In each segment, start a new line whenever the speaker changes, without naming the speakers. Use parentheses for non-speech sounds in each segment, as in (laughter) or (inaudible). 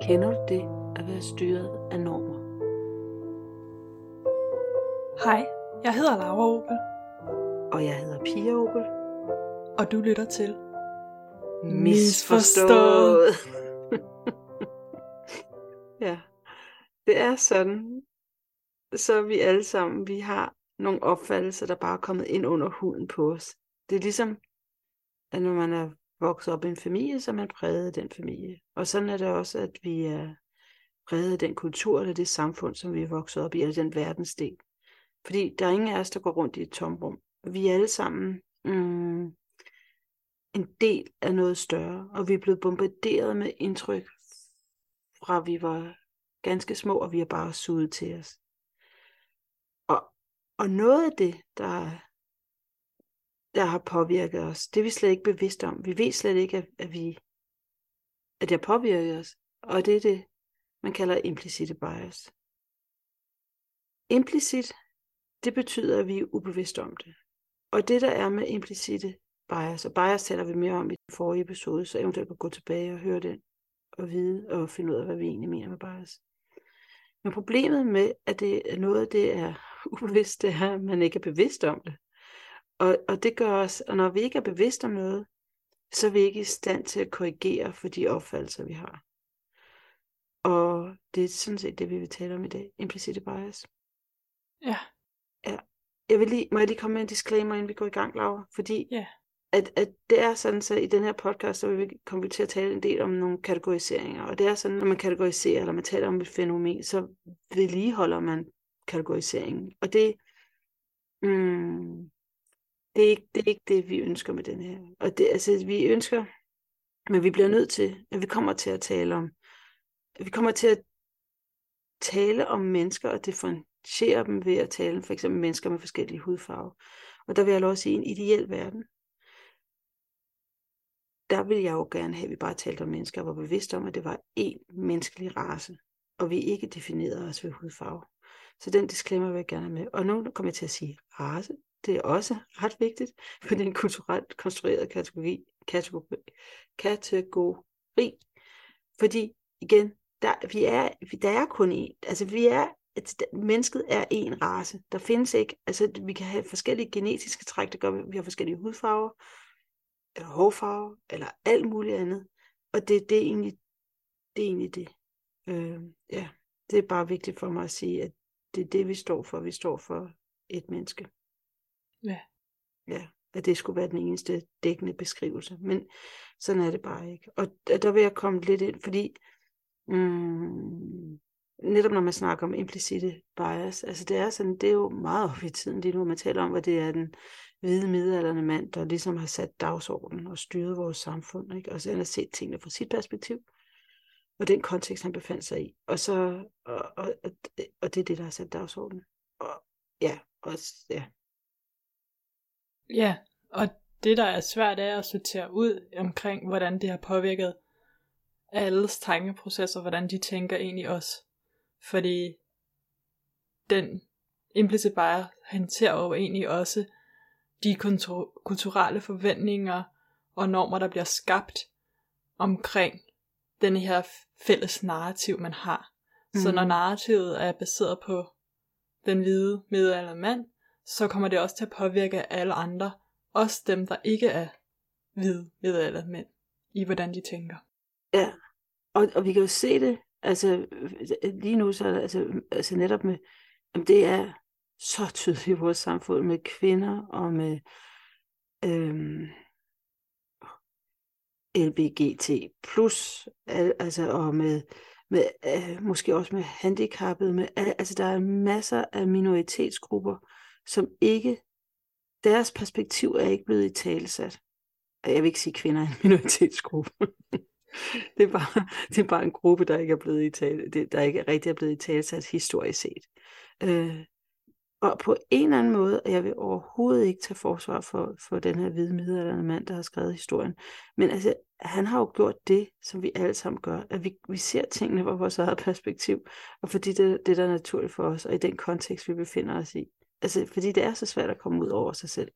Kender du det at være styret af normer?
Hej, jeg hedder Laura Opel,
Og jeg hedder Pia Opel.
og du lytter til
Misforstået. (laughs) ja, det er sådan, så vi alle sammen, vi har nogle opfattelser, der bare er kommet ind under huden på os. Det er ligesom, at når man er vokset op i en familie, så er man præget af den familie. Og sådan er det også, at vi er præget af den kultur eller det samfund, som vi er vokset op i, eller den verdensdel. Fordi der er ingen af os, der går rundt i et tomrum. Vi er alle sammen mm, en del af noget større, og vi er blevet bombarderet med indtryk fra vi var ganske små, og vi har bare suget til os. Og, og noget af det, der, der har påvirket os, det er vi slet ikke bevidst om. Vi ved slet ikke, at, at, vi, at det har påvirket os. Og det er det, man kalder implicite bias. Implicit, det betyder, at vi er ubevidste om det. Og det, der er med implicite bias, og bias taler vi mere om i den forrige episode, så eventuelt kan gå tilbage og høre den, og vide og finde ud af, hvad vi egentlig mener med bias. Men problemet med, at det er noget, det er (laughs) ubevidst, det er, at man ikke er bevidst om det. Og, og det gør os, og når vi ikke er bevidst om noget, så er vi ikke i stand til at korrigere for de opfattelser, vi har. Og det er sådan set det, vi vil tale om i dag. Implicite bias.
Ja,
Jeg vil lige, må jeg lige komme med en disclaimer, inden vi går i gang, Laura? Fordi
Ja.
at, at det er sådan, så i den her podcast, så vil vi komme til at tale en del om nogle kategoriseringer. Og det er sådan, når man kategoriserer, eller man taler om et fænomen, så vedligeholder man kategoriseringen. Og det, mm, det, er ikke, det er ikke det, vi ønsker med den her. Og det, altså, vi ønsker, men vi bliver nødt til, at vi kommer til at tale om, at vi kommer til at tale om mennesker og differentiere dem ved at tale for eksempel mennesker med forskellige hudfarver. Og der vil jeg lov at sige, i en ideel verden, der vil jeg jo gerne have, at vi bare talte om mennesker og var bevidste om, at det var én menneskelig race, og vi ikke definerede os ved hudfarve. Så den disclaimer vil jeg gerne have med. Og nu kommer jeg til at sige race. Det er også ret vigtigt, for det er en kulturelt konstrueret kategori. kategori, kategori. Fordi igen, der, vi er, vi- der er kun én. Altså vi er, at mennesket er en race. Der findes ikke, altså vi kan have forskellige genetiske træk, der gør, at vi har forskellige hudfarver, eller hårfarver, eller alt muligt andet. Og det, det, er, egentlig, det er egentlig det. Øh, ja, det er bare vigtigt for mig at sige, at det er det, vi står for. Vi står for et menneske.
Ja.
Ja, at det skulle være den eneste dækkende beskrivelse. Men sådan er det bare ikke. Og der vil jeg komme lidt ind, fordi mm, netop når man snakker om implicite bias, altså det er sådan, det er jo meget op i tiden lige nu, man taler om, hvad det er den hvide middelalderne mand, der ligesom har sat dagsordenen og styret vores samfund, ikke? og så han har set tingene fra sit perspektiv, og den kontekst, han befandt sig i. Og så, og, og, og, og det er det, der har sat dagsordenen. Og ja, og, ja,
ja, og det der er svært er at sortere ud omkring, hvordan det har påvirket alles tankeprocesser, hvordan de tænker i os. Fordi den implicit bias håndterer jo egentlig også de kultur- kulturelle forventninger og normer, der bliver skabt omkring den her fælles narrativ, man har. Mm. Så
Mhm.
når narrativet er baseret på den hvide middelalder mand, så kommer det også til at påvirke alle andre, også dem, der ikke er hvide eller mænd, i hvordan de tænker.
Ja, og, og vi kan jo se det, altså lige nu, så er altså, altså netop med, jamen det er så tydeligt i vores samfund med kvinder og med øhm, LBGT plus, al- altså og med, med øh, måske også med handicappede, med, al- altså der er masser af minoritetsgrupper, som ikke, deres perspektiv er ikke blevet i talesat. Jeg vil ikke sige, kvinder er en (laughs) minoritetsgruppe. det, er bare, det er bare en gruppe, der ikke er blevet i tale, der ikke rigtig er blevet i talesat historisk set. Øh, og på en eller anden måde, og jeg vil overhovedet ikke tage forsvar for, for den her hvide middelalderne mand, der har skrevet historien, men altså, han har jo gjort det, som vi alle sammen gør, at vi, vi ser tingene fra vores eget perspektiv, og fordi det, det der er naturligt for os, og i den kontekst, vi befinder os i. Altså, fordi det er så svært at komme ud over sig selv.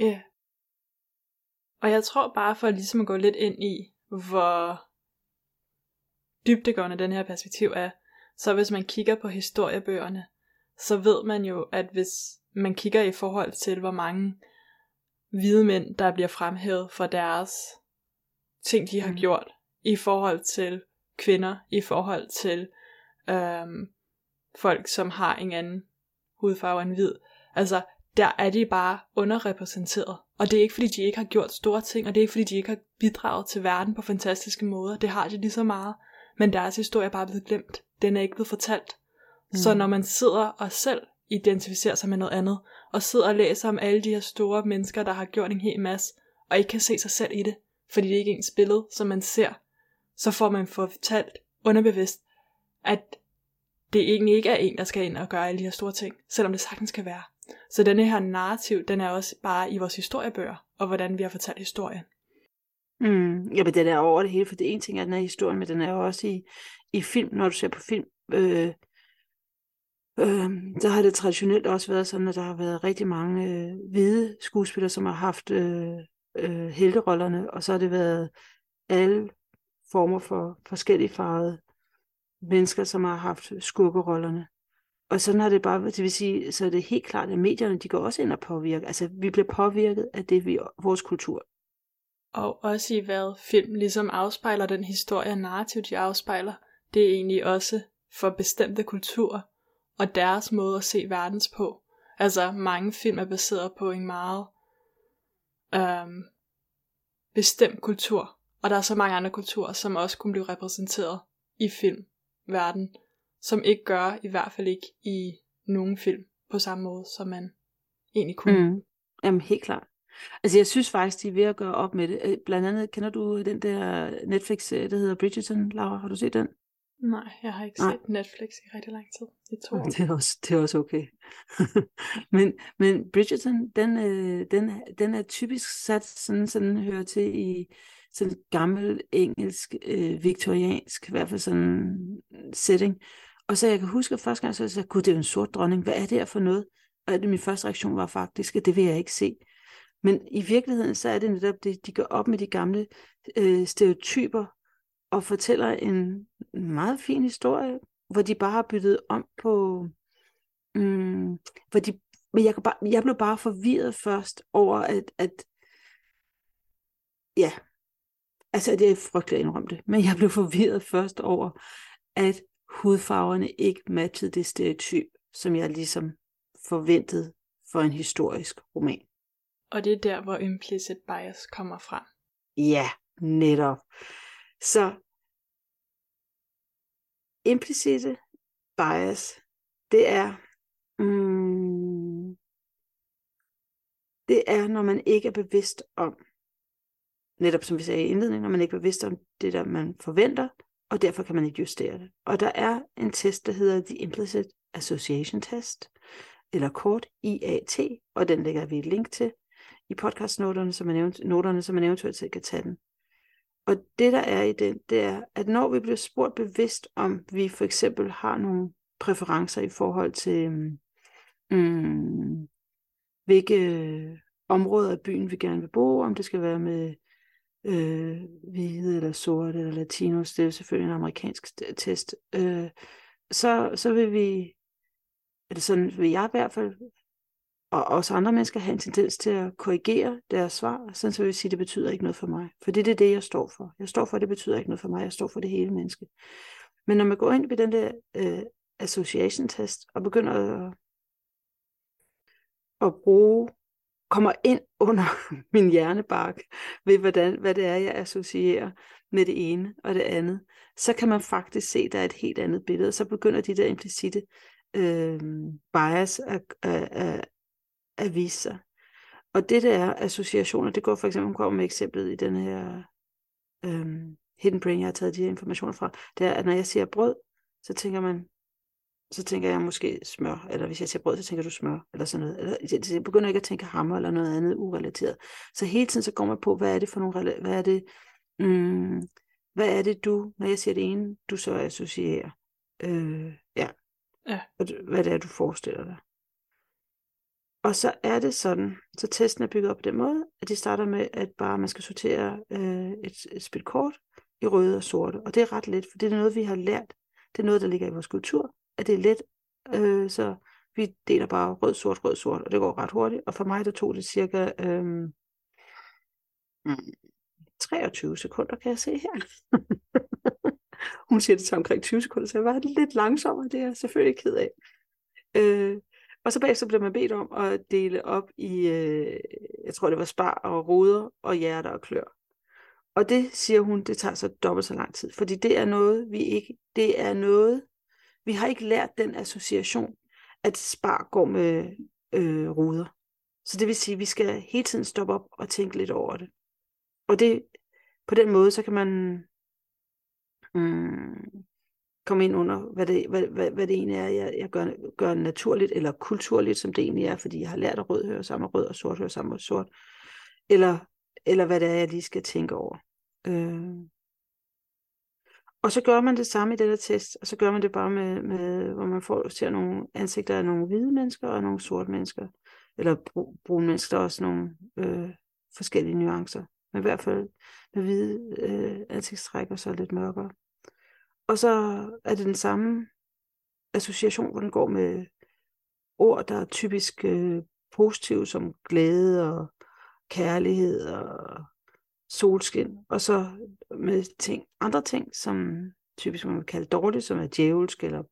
Ja. Og jeg tror bare for ligesom at gå lidt ind i, hvor dybdegående den her perspektiv er, så hvis man kigger på historiebøgerne, så ved man jo, at hvis man kigger i forhold til, hvor mange hvide mænd, der bliver fremhævet for deres ting, de har mm. gjort, i forhold til kvinder, i forhold til øhm, folk, som har en anden hudfarve end hvid. Altså, der er de bare underrepræsenteret. Og det er ikke fordi, de ikke har gjort store ting, og det er ikke fordi, de ikke har bidraget til verden på fantastiske måder. Det har de lige så meget. Men deres historie er bare blevet glemt. Den er ikke blevet fortalt. Mm. Så når man sidder og selv identificerer sig med noget andet, og sidder og læser om alle de her store mennesker, der har gjort en hel masse, og ikke kan se sig selv i det, fordi det ikke er ens billede, som man ser, så får man fortalt underbevidst, at det egentlig ikke er en, der skal ind og gøre alle de her store ting, selvom det sagtens kan være. Så denne her narrativ, den er også bare i vores historiebøger, og hvordan vi har fortalt historien.
Mm, men den er over det hele, for det ene ting er, den er historien, men den er jo også i, i film, når du ser på film. Øh, øh, der har det traditionelt også været sådan, at der har været rigtig mange øh, hvide skuespillere, som har haft øh, øh, helterollerne, og så har det været alle former for forskellige farvede mennesker, som har haft skurkerollerne. Og sådan har det bare, det vil sige, så er det helt klart, at medierne, de går også ind og påvirker. Altså, vi bliver påvirket af det, vi, vores kultur.
Og også i hvad film ligesom afspejler den historie og narrativ, de afspejler, det er egentlig også for bestemte kulturer og deres måde at se verdens på. Altså, mange film er baseret på en meget øhm, bestemt kultur, og der er så mange andre kulturer, som også kunne blive repræsenteret i film filmverden, som ikke gør, i hvert fald ikke i nogen film, på samme måde, som man egentlig kunne.
Mm. Jamen, helt klart. Altså, jeg synes faktisk, de er ved at gøre op med det. Øh, blandt andet, kender du den der Netflix-serie, der hedder Bridgerton, Laura? Har du set den?
Nej, jeg har ikke Nej. set Netflix i rigtig lang tid. I to år.
Det er også, det er også okay. (laughs) men, men Bridgerton, den, øh, den, den er typisk sat sådan, sådan hører til i sådan gammel engelsk, øh, viktoriansk, i hvert fald sådan setting. Og så jeg kan huske, at første gang så jeg sagde, gud, det er en sort dronning, hvad er det her for noget? Og det, min første reaktion var faktisk, at det vil jeg ikke se. Men i virkeligheden, så er det netop det, de går op med de gamle øh, stereotyper, og fortæller en meget fin historie, hvor de bare har byttet om på, mm, hvor de, men jeg, bare, jeg blev bare forvirret først over, at, at ja, altså det er frygteligt at indrømme det, men jeg blev forvirret først over, at hudfarverne ikke matchede det stereotyp, som jeg ligesom forventede for en historisk roman.
Og det er der, hvor implicit bias kommer fra.
Ja, netop. Så implicite bias, det er, mm, det er, når man ikke er bevidst om, netop som vi sagde i indledningen, når man ikke er bevidst om det, der man forventer, og derfor kan man ikke justere det. Og der er en test, der hedder The Implicit Association Test, eller kort IAT, og den lægger vi et link til i podcastnoterne, så man, event- noterne, så man eventuelt selv kan tage den. Og det der er i den, det er, at når vi bliver spurgt bevidst om, vi for eksempel har nogle præferencer i forhold til, mm, mm hvilke områder af byen vi gerne vil bo, om det skal være med øh, hvide eller sorte eller latinos, det er selvfølgelig en amerikansk test, øh, så, så vil vi, eller sådan vil jeg i hvert fald og også andre mennesker have en tendens til at korrigere deres svar, sådan så vil jeg sige, at det betyder ikke noget for mig. For det er det, jeg står for. Jeg står for, at det betyder ikke noget for mig. Jeg står for det hele menneske. Men når man går ind i den der øh, association test, og begynder at, at bruge, kommer ind under (laughs) min hjernebark, ved hvordan, hvad det er, jeg associerer med det ene og det andet, så kan man faktisk se, at der er et helt andet billede. Så begynder de der implicite øh, bias at, at, at, at vise sig. Og det der er associationer, det går for eksempel, kommer med eksemplet i den her øh, Hidden Brain, jeg har taget de her informationer fra, det er, at når jeg siger brød, så tænker man, så tænker jeg måske smør, eller hvis jeg siger brød, så tænker du smør, eller sådan noget. Eller, jeg begynder ikke at tænke hammer eller noget andet urelateret. Så hele tiden så går man på, hvad er det for nogle, hvad er det, mm, hvad er det du, når jeg siger det ene, du så associerer. Øh, ja.
ja.
Hvad det er, du forestiller dig. Og så er det sådan, så testen er bygget op på den måde, at de starter med, at bare man skal sortere øh, et, et spil kort i røde og sorte. Og det er ret let, for det er noget, vi har lært. Det er noget, der ligger i vores kultur, at det er let. Øh, så vi deler bare rød, sort, rød, sort, og det går ret hurtigt. Og for mig, der tog det cirka øh, 23 sekunder, kan jeg se her. (laughs) Hun siger det til omkring 20 sekunder, så jeg var lidt langsommere, det er jeg selvfølgelig ked af. Øh, og så bagefter bliver man bedt om at dele op i, øh, jeg tror det var spar og ruder og hjerter og klør. Og det, siger hun, det tager så dobbelt så lang tid, fordi det er noget, vi ikke, det er noget, vi har ikke lært den association, at spar går med øh, ruder. Så det vil sige, at vi skal hele tiden stoppe op og tænke lidt over det. Og det, på den måde, så kan man mm, komme ind under, hvad det, hvad, hvad, hvad det egentlig er, jeg, jeg gør, gør naturligt, eller kulturligt, som det egentlig er, fordi jeg har lært at rød høre sammen med rød, og sort høre sammen med sort. Eller, eller hvad det er, jeg lige skal tænke over. Øh. Og så gør man det samme i den her test, og så gør man det bare med, med hvor man får ser nogle ansigter af nogle hvide mennesker og nogle sorte mennesker. Eller brune mennesker, der er også nogle øh, forskellige nuancer. Men i hvert fald med hvide øh, ansigtstræk og så lidt mørkere. Og så er det den samme association, hvor den går med ord, der er typisk øh, positive, som glæde og kærlighed og solskin. Og så med ting, andre ting, som typisk man vil kalde dårligt, som er djævelsk eller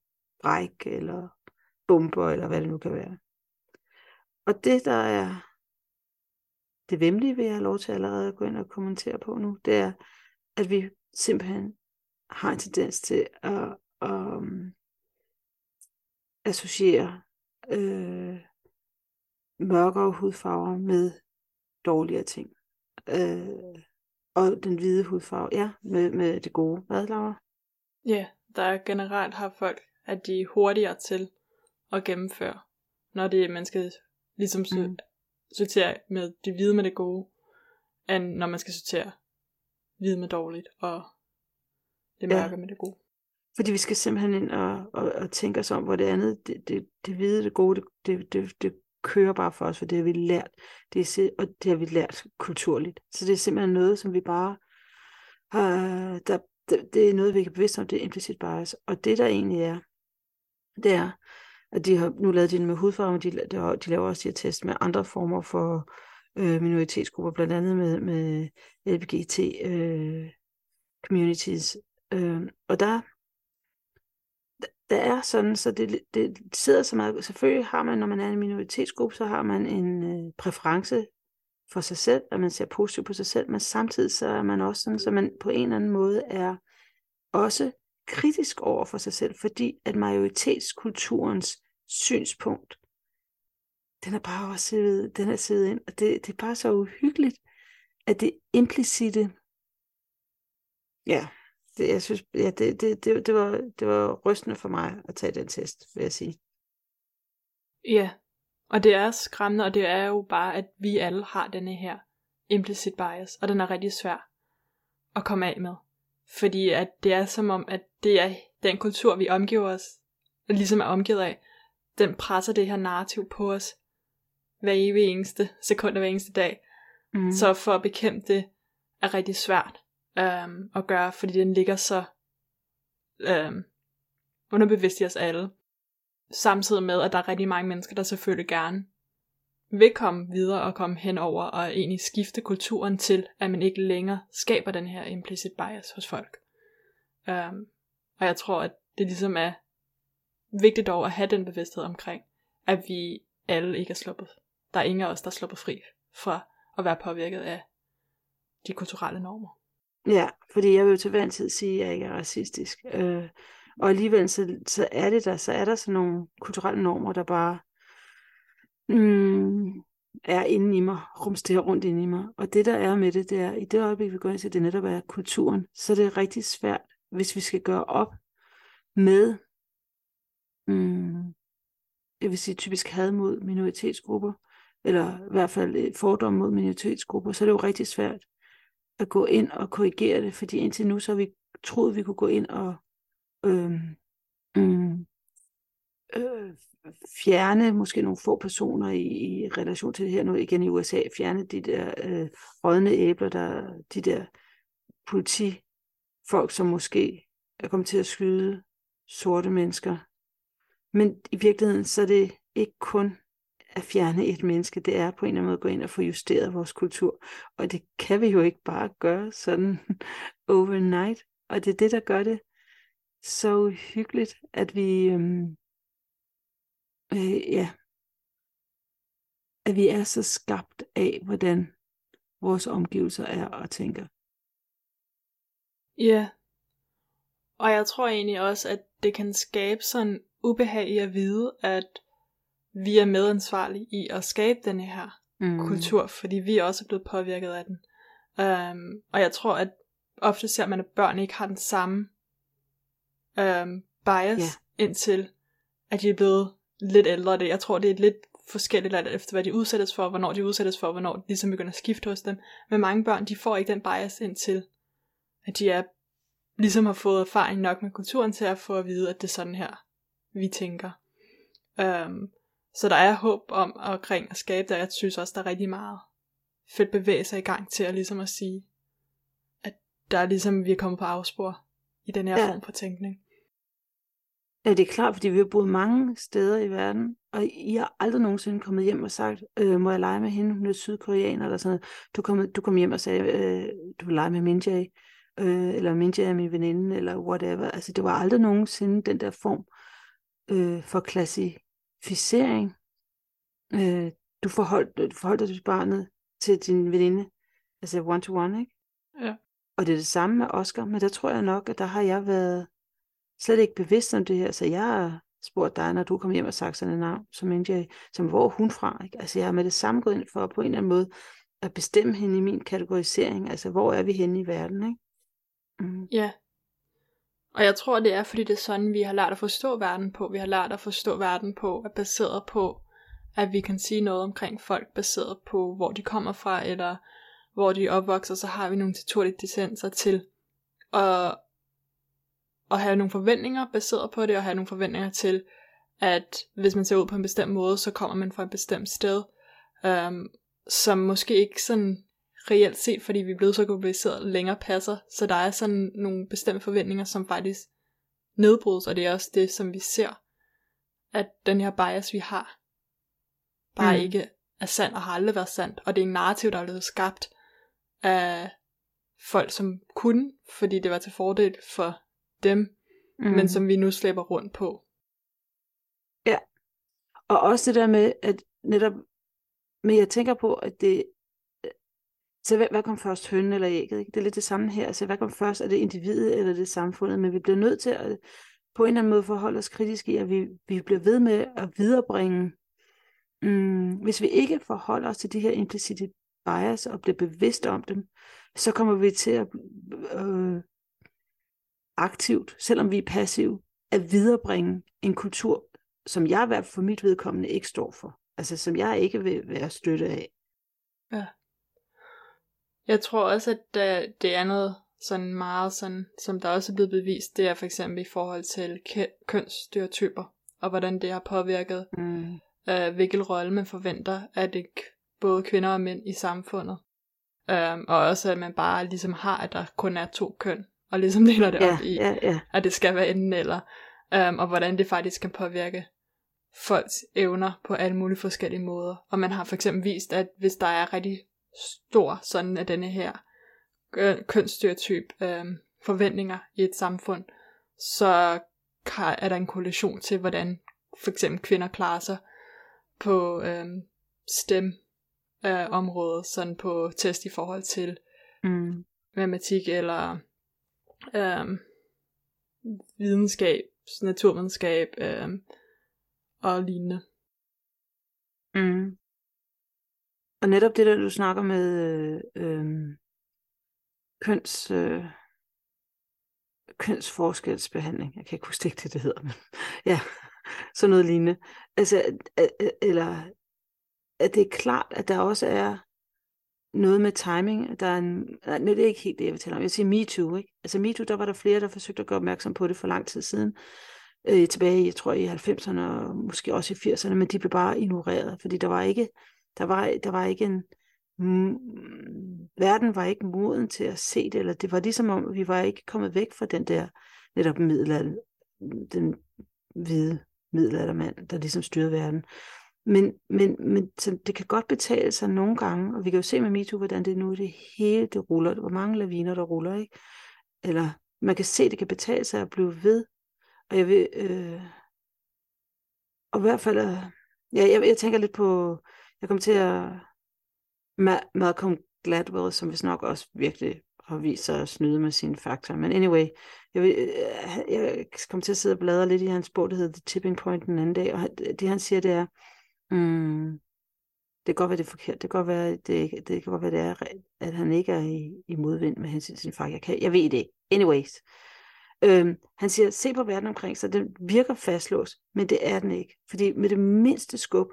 bræk eller bomber eller hvad det nu kan være. Og det, der er det vemmelige, vil jeg have lov til allerede at gå ind og kommentere på nu, det er, at vi simpelthen har en tendens til at, at um, associere øh, mørkere hudfarver med dårligere ting. Øh, og den hvide hudfarve, ja, med, med det gode. Hvad, Laura?
Ja, der er generelt har folk, at de er hurtigere til at gennemføre, når det man skal ligesom mm. sortere med det hvide med det gode, end når man skal sortere hvide med dårligt og det mørke ja. med det gode.
Fordi vi skal simpelthen ind og, og, og tænke os om, hvor det andet, det, det, det hvide, det gode, det, det, det, det kører bare for os, for det har vi lært, det er, og det har vi lært kulturligt. Så det er simpelthen noget, som vi bare har, der, det, det er noget, vi kan bevidst om, det er implicit bias. Og det der egentlig er, det er, at de har nu lavet det med hudfarve, men de, de laver også de her test med andre former for øh, minoritetsgrupper, blandt andet med, med LGBT øh, communities, Øh, og der, der er sådan, så det, det sidder så meget, selvfølgelig har man, når man er en minoritetsgruppe, så har man en øh, præference for sig selv, at man ser positivt på sig selv, men samtidig så er man også sådan, så man på en eller anden måde er også kritisk over for sig selv, fordi at majoritetskulturens synspunkt, den er bare også siddet, den er siddet ind, og det, det er bare så uhyggeligt, at det implicite, ja, det, jeg synes, ja, det, det, det, det, var, det var rystende for mig at tage den test, vil jeg sige.
Ja, og det er skræmmende, og det er jo bare, at vi alle har denne her implicit bias, og den er rigtig svær at komme af med. Fordi at det er som om, at det er den kultur, vi omgiver os, ligesom er omgivet af, den presser det her narrativ på os hver evig eneste sekund og hver eneste dag. Mm. Så for at bekæmpe det er rigtig svært øhm, at gøre, fordi den ligger så øhm, underbevidst i os alle. Samtidig med, at der er rigtig mange mennesker, der selvfølgelig gerne vil komme videre og komme henover og egentlig skifte kulturen til, at man ikke længere skaber den her implicit bias hos folk. Øhm, og jeg tror, at det ligesom er vigtigt dog at have den bevidsthed omkring, at vi alle ikke er sluppet. Der er ingen af os, der er sluppet fri fra at være påvirket af de kulturelle normer.
Ja, fordi jeg vil jo til hver en tid sige, at jeg ikke er racistisk. Øh, og alligevel så, så er det der, så er der sådan nogle kulturelle normer, der bare mm, er inde i mig, rumsterer rundt inde i mig. Og det der er med det, det er, i det øjeblik, vi går ind til, det netop er kulturen, så er det rigtig svært, hvis vi skal gøre op med, mm, jeg vil sige typisk had mod minoritetsgrupper, eller i hvert fald øh, fordomme mod minoritetsgrupper, så er det jo rigtig svært at gå ind og korrigere det, fordi indtil nu så har vi troet, vi kunne gå ind og øh, øhm, mm, øh, fjerne måske nogle få personer i, i relation til det her nu igen i USA, fjerne de der øh, rådne æbler, der, de der politifolk, som måske er kommet til at skyde sorte mennesker. Men i virkeligheden, så er det ikke kun at fjerne et menneske, det er på en eller anden måde at gå ind og få justeret vores kultur. Og det kan vi jo ikke bare gøre sådan (laughs) overnight. Og det er det, der gør det så hyggeligt, at vi, øhm, øh, ja, at vi er så skabt af, hvordan vores omgivelser er og tænker.
Ja. Og jeg tror egentlig også, at det kan skabe sådan ubehag i at vide, at vi er medansvarlige i at skabe den her mm. kultur, fordi vi også er blevet påvirket af den. Um, og jeg tror, at ofte ser man, at børn ikke har den samme um, bias, yeah. indtil at de er blevet lidt ældre. Det. Jeg tror, det er lidt forskelligt alt efter, hvad de udsættes for, hvornår de udsættes for, hvornår de ligesom begynder at skifte hos dem. Men mange børn, de får ikke den bias indtil, at de er, ligesom har fået erfaring nok med kulturen til at få at vide, at det er sådan her, vi tænker. Um, så der er håb om omkring at skabe det, jeg synes også, der er rigtig meget fedt bevægelse i gang til at ligesom at sige, at der er ligesom, vi er kommet på afspor i den her ja. form for tænkning.
Ja, det er klart, fordi vi har boet mange steder i verden, og I har aldrig nogensinde kommet hjem og sagt, øh, må jeg lege med hende, hun er sydkoreaner, eller sådan noget. Du kom, du kom hjem og sagde, øh, du vil lege med Minjay, øh, eller Minjay er min veninde, eller whatever. Altså, det var aldrig nogensinde den der form øh, for klassificering. Øh, du forholdt, du forholdt dig til barnet, til din veninde, altså one to one, ikke?
Ja.
Og det er det samme med Oscar, men der tror jeg nok, at der har jeg været slet ikke bevidst om det her, så jeg har spurgt dig, når du kom hjem og sagt sådan en navn som NJ, som hvor hun fra? Ikke? Altså jeg har med det samme gået ind for på en eller anden måde at bestemme hende i min kategorisering, altså hvor er vi henne i verden, ikke?
Mm. Ja. Og jeg tror, det er, fordi det er sådan, vi har lært at forstå verden på. Vi har lært at forstå verden på, at baseret på, at vi kan sige noget omkring folk, baseret på, hvor de kommer fra, eller hvor de opvokser, så har vi nogle naturlige dissenser til at at have nogle forventninger baseret på det, og have nogle forventninger til, at hvis man ser ud på en bestemt måde, så kommer man fra et bestemt sted, øhm, som måske ikke sådan reelt set, fordi vi er blevet så globaliseret, længere passer. Så der er sådan nogle bestemte forventninger, som faktisk nedbrydes, og det er også det, som vi ser, at den her bias, vi har, bare mm. ikke er sand og har aldrig været sandt. Og det er en narrativ, der er blevet skabt af folk, som kunne, fordi det var til fordel for dem, mm. men som vi nu slæber rundt på.
Ja, og også det der med, at netop, men jeg tænker på, at det, så hvad, hvad kom først, hønnen eller ægget? Ikke? Det er lidt det samme her. Altså, hvad kom først? Er det individet eller det samfundet? Men vi bliver nødt til at på en eller anden måde forholde os kritisk i, at vi, vi bliver ved med at viderebringe. Mm, hvis vi ikke forholder os til de her implicite bias og bliver bevidst om dem, så kommer vi til at øh, aktivt, selvom vi er passive, at viderebringe en kultur, som jeg i hvert fald for mit vedkommende ikke står for. Altså som jeg ikke vil være støtte af.
Ja. Jeg tror også, at det er noget sådan meget sådan, som der også er blevet bevist, det er for eksempel i forhold til kønsstereotyper, og hvordan det har påvirket, mm. øh, hvilken rolle man forventer af det både kvinder og mænd i samfundet. Um, og også at man bare ligesom har, at der kun er to køn, og ligesom (laughs) deler det ja, op i, ja, ja. at det skal være enten eller, um, og hvordan det faktisk kan påvirke folks evner på alle mulige forskellige måder. Og man har for eksempel vist, at hvis der er rigtig stor sådan af denne her kønsstereotyp um, forventninger i et samfund, så er der en korrelation til, hvordan for eksempel kvinder klarer sig på um, stem uh, området, sådan på test i forhold til mm. matematik eller øhm, videnskab, naturvidenskab øhm, og lignende.
Mm. Og netop det der, du snakker med øh, øh, køns, øh, kønsforskelsbehandling, jeg kan ikke huske det, det hedder, men (laughs) ja, sådan noget lignende. Altså, eller at det er klart, at der også er noget med timing. Der er en, nej, det er ikke helt det, jeg vil tale om. Jeg siger MeToo, ikke? Altså MeToo, der var der flere, der forsøgte at gøre opmærksom på det for lang tid siden. øh, tilbage, jeg tror i 90'erne og måske også i 80'erne, men de blev bare ignoreret, fordi der var ikke, der var, der var ikke en, mm, verden var ikke moden til at se det, eller det var ligesom om, vi var ikke kommet væk fra den der netop middelalder, den hvide middelaldermand, der ligesom styrede verden. Men, men, men så det kan godt betale sig nogle gange, og vi kan jo se med MeToo, hvordan det nu det hele det ruller. Hvor mange laviner, der ruller, ikke? Eller man kan se, det kan betale sig at blive ved. Og jeg vil, øh, og i hvert fald, øh, ja, jeg, jeg tænker lidt på, jeg kom til at, Ma- Malcolm Gladwell, som vist nok også virkelig har vist sig at snyde med sine fakta. Men anyway, jeg, vil, øh, jeg kom til at sidde og bladre lidt i hans bog, der hedder The Tipping Point den anden dag, og det han siger, det er, mm, det kan godt være, det er forkert. Det kan godt være, det, det kan godt være, det er, at han ikke er i, i modvind med hensyn til sin far. Jeg, kan, jeg ved det ikke. Anyways. Øhm, han siger, se på verden omkring sig. Den virker fastlåst, men det er den ikke. Fordi med det mindste skub,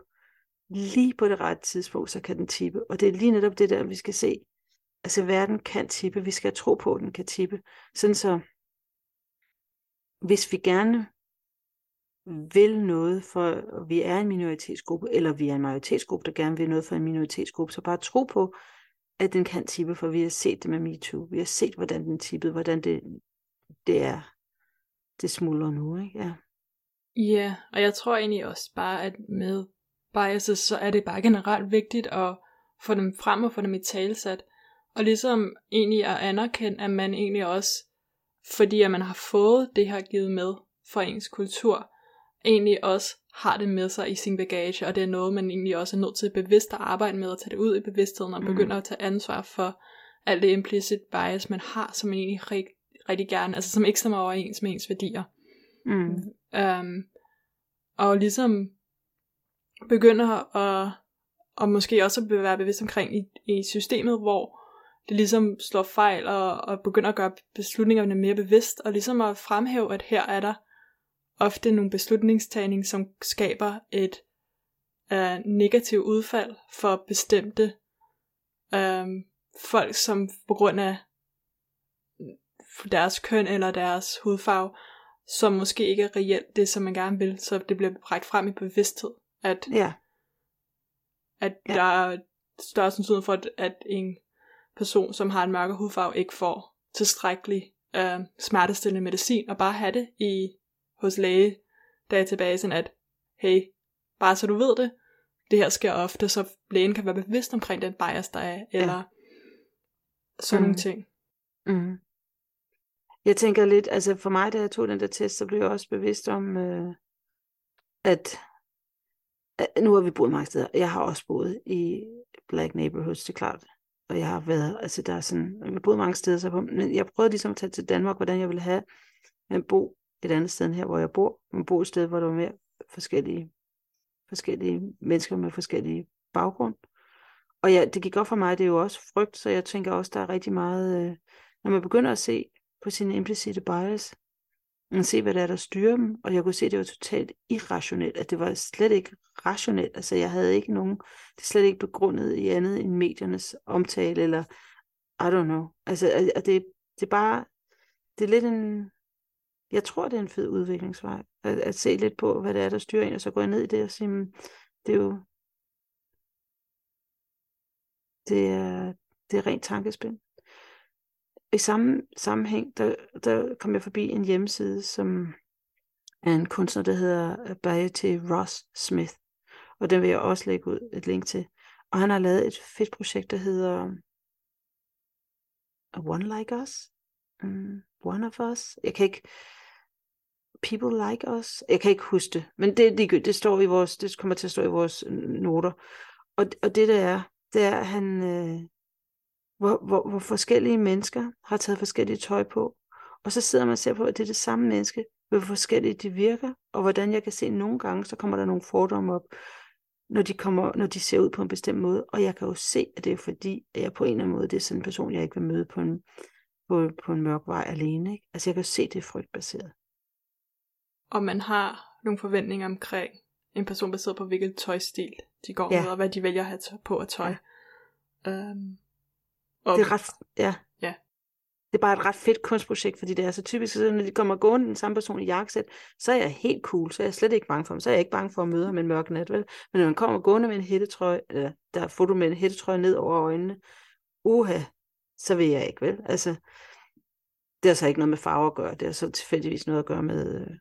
lige på det rette tidspunkt, så kan den tippe. Og det er lige netop det der, vi skal se. Altså, verden kan tippe. Vi skal tro på, at den kan tippe. Sådan så, hvis vi gerne vil noget for, vi er en minoritetsgruppe, eller vi er en majoritetsgruppe, der gerne vil noget for en minoritetsgruppe, så bare tro på, at den kan tippe, for vi har set det med MeToo. Vi har set, hvordan den tippede, hvordan det, det er, det smuldrer nu, ikke? Ja.
Ja, og jeg tror egentlig også bare, at med biases, så er det bare generelt vigtigt at få dem frem og få dem i talsat. Og ligesom egentlig at anerkende, at man egentlig også, fordi at man har fået det her givet med for ens kultur, egentlig også har det med sig i sin bagage, og det er noget, man egentlig også er nødt til bevidst at arbejde med, at tage det ud i bevidstheden, og mm. begynde at tage ansvar for alt det implicit bias, man har, som man egentlig rigtig, rigtig gerne, altså som ikke stemmer overens med ens værdier. Mm. Um, og ligesom begynder at, og måske også at være bevidst omkring i, i systemet, hvor det ligesom slår fejl, og, og begynder at gøre beslutningerne mere bevidst, og ligesom at fremhæve, at her er der ofte nogle beslutningstagning, som skaber et uh, negativt udfald for bestemte uh, folk, som på grund af deres køn eller deres hudfarve, som måske ikke er reelt det, som man gerne vil, så det bliver bragt frem i bevidsthed, at,
ja.
at ja. der er større sandsynlighed for, at, at en person, som har en mørke hudfarve, ikke får tilstrækkelig uh, smertestillende medicin, og bare have det i hos læge databasen, at hey, bare så du ved det, det her sker ofte, så lægen kan være bevidst omkring den bias, der er, eller ja. sådan mm. nogle ting.
Mm. Jeg tænker lidt, altså for mig, da jeg tog den der test, så blev jeg også bevidst om, øh, at Øh, nu har vi boet mange steder. Jeg har også boet i black neighborhoods, det er klart. Og jeg har været, altså der er sådan, jeg har boet mange steder, så på, men jeg prøvede ligesom at tage til Danmark, hvordan jeg ville have at bo et andet sted end her, hvor jeg bor. Men bo et sted, hvor der var mere forskellige, forskellige mennesker med forskellige baggrund. Og ja, det gik op for mig, det er jo også frygt, så jeg tænker også, der er rigtig meget, øh, når man begynder at se på sine implicite bias, man se, hvad der er, der styrer dem, og jeg kunne se, at det var totalt irrationelt, at det var slet ikke rationelt, altså jeg havde ikke nogen, det er slet ikke begrundet i andet end mediernes omtale, eller I don't know, altså at det, det er bare, det er lidt en, jeg tror, det er en fed udviklingsvej, at, at se lidt på, hvad det er, der styrer en, og så gå ned i det og sige, hmm, det er jo, det er, det er rent tankespil. I samme sammenhæng, der, der kom jeg forbi en hjemmeside, som er en kunstner, der hedder øh, Bayete Ross Smith. Og den vil jeg også lægge ud et link til. Og han har lavet et fedt projekt, der hedder øh, One Like Us. Mm, one of Us. Jeg kan ikke... People Like Us. Jeg kan ikke huske det, men det, det, det står i vores, det kommer til at stå i vores noter. Og, og det der er, det er, at han, øh, hvor, hvor, hvor forskellige mennesker har taget forskellige tøj på, og så sidder man og ser på, at det er det samme menneske, hvor forskellige de virker, og hvordan jeg kan se, nogle gange, så kommer der nogle fordomme op, når de, kommer, når de ser ud på en bestemt måde, og jeg kan jo se, at det er fordi, at jeg på en eller anden måde, det er sådan en person, jeg ikke vil møde på en, på, på en mørk vej alene. Ikke? Altså jeg kan jo se, at det er frygtbaseret.
Og man har nogle forventninger omkring en person baseret på, hvilket tøjstil de går ja. med, og hvad de vælger at have på at tøj. Ja. Um,
og... Det er ret, ja.
ja.
det er bare et ret fedt kunstprojekt, fordi det er så typisk, så når de kommer gående den samme person i jakkesæt, så er jeg helt cool, så er jeg slet ikke bange for ham, så er jeg ikke bange for at møde ham en mørk nat, vel? Men når man kommer gående med en hættetrøje, eller der er foto med en hættetrøje ned over øjnene, uha, så vil jeg ikke, vel? Altså, det har så ikke noget med farver at gøre, det har så tilfældigvis noget at gøre med øh,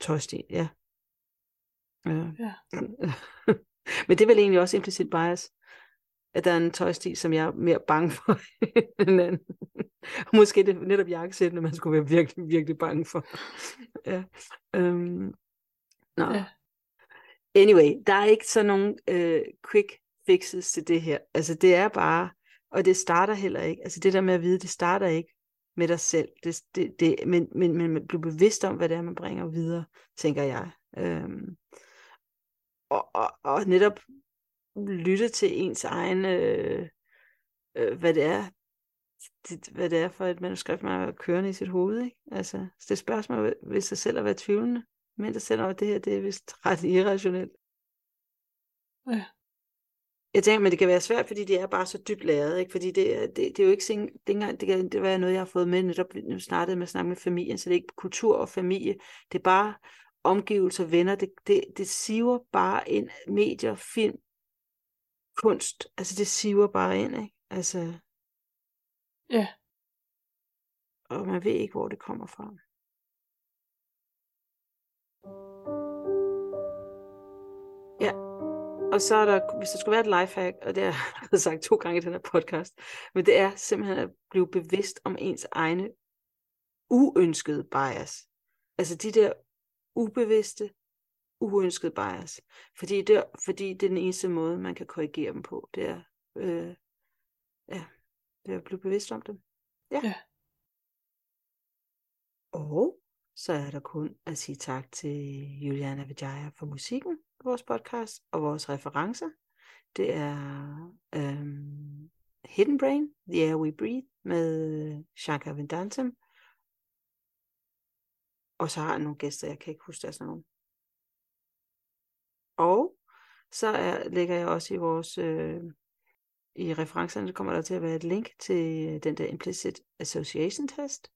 tøjstil, ja.
Øh. ja. (laughs)
Men det er vel egentlig også implicit bias, at der er en tøjstil, som jeg er mere bange for (laughs) end anden. Måske det er netop jakkesættene, man skulle være virkelig, virkelig bange for. ja. Um, nå. Ja. Anyway, der er ikke så nogen øh, quick fixes til det her. Altså det er bare, og det starter heller ikke, altså det der med at vide, det starter ikke med dig selv, det, det, det, men, men, men man bliver bevidst om, hvad det er, man bringer videre, tænker jeg. Um, og, og, og netop lytte til ens egen, øh, øh, hvad det er, det, hvad det er for et manuskript, man har kørende i sit hoved. Ikke? Altså, så det spørgsmål ved sig selv at være tvivlende, men der selv at det her, det er vist (laughs) ret irrationelt.
Ja.
Jeg tænker, men det kan være svært, fordi det er bare så dybt lavet, ikke? fordi det, det, det er jo ikke, sing, det, engang, det kan det være noget, jeg har fået med, netop nu startede med at snakke med familien, så det er ikke kultur og familie, det er bare omgivelser, venner, det, det, det siver bare ind, medier, film, kunst, altså det siver bare ind, ikke? Altså,
ja.
Og man ved ikke, hvor det kommer fra. Ja, og så er der, hvis der skulle være et lifehack, og det (laughs) har jeg sagt to gange i den her podcast, men det er simpelthen at blive bevidst om ens egne uønskede bias. Altså de der ubevidste, uønsket bias. Fordi det, fordi det er den eneste måde, man kan korrigere dem på. Det er, øh, ja, det er at blive bevidst om dem. Ja. ja. Og så er der kun at sige tak til Juliana Vijaya for musikken på vores podcast og vores referencer. Det er øhm, Hidden Brain, The Air We Breathe med Shankar Vedantam. Og så har jeg nogle gæster, jeg kan ikke huske deres navn. Og så er, lægger jeg også i vores øh, i referencerne kommer der til at være et link til den der implicit association test.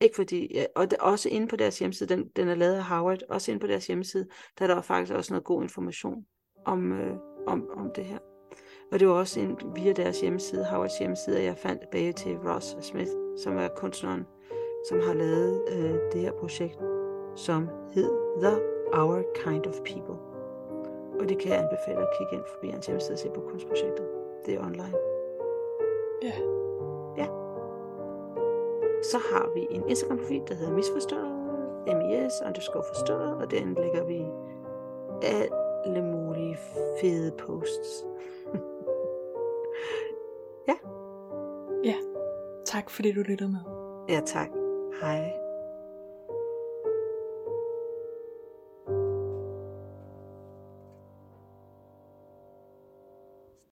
Ikke fordi, ja, og det, også inde på deres hjemmeside, den, den er lavet af Howard, også inde på deres hjemmeside, der er der faktisk også noget god information om, øh, om, om det her. Og det var også en, via deres hjemmeside, Howards hjemmeside, at jeg fandt bag til Ross Smith, som er kunstneren, som har lavet øh, det her projekt, som hedder Our Kind of People. Og det kan jeg anbefale at kigge ind forbi hans hjemmeside og se på kunstprojektet. Det er online.
Ja.
Ja. Så har vi en Instagram-profil, der hedder Misforstået. MES underscore forstået, og derinde lægger vi alle mulige fede posts. (laughs) ja.
Ja. Tak fordi du lyttede med.
Ja, tak. Hej.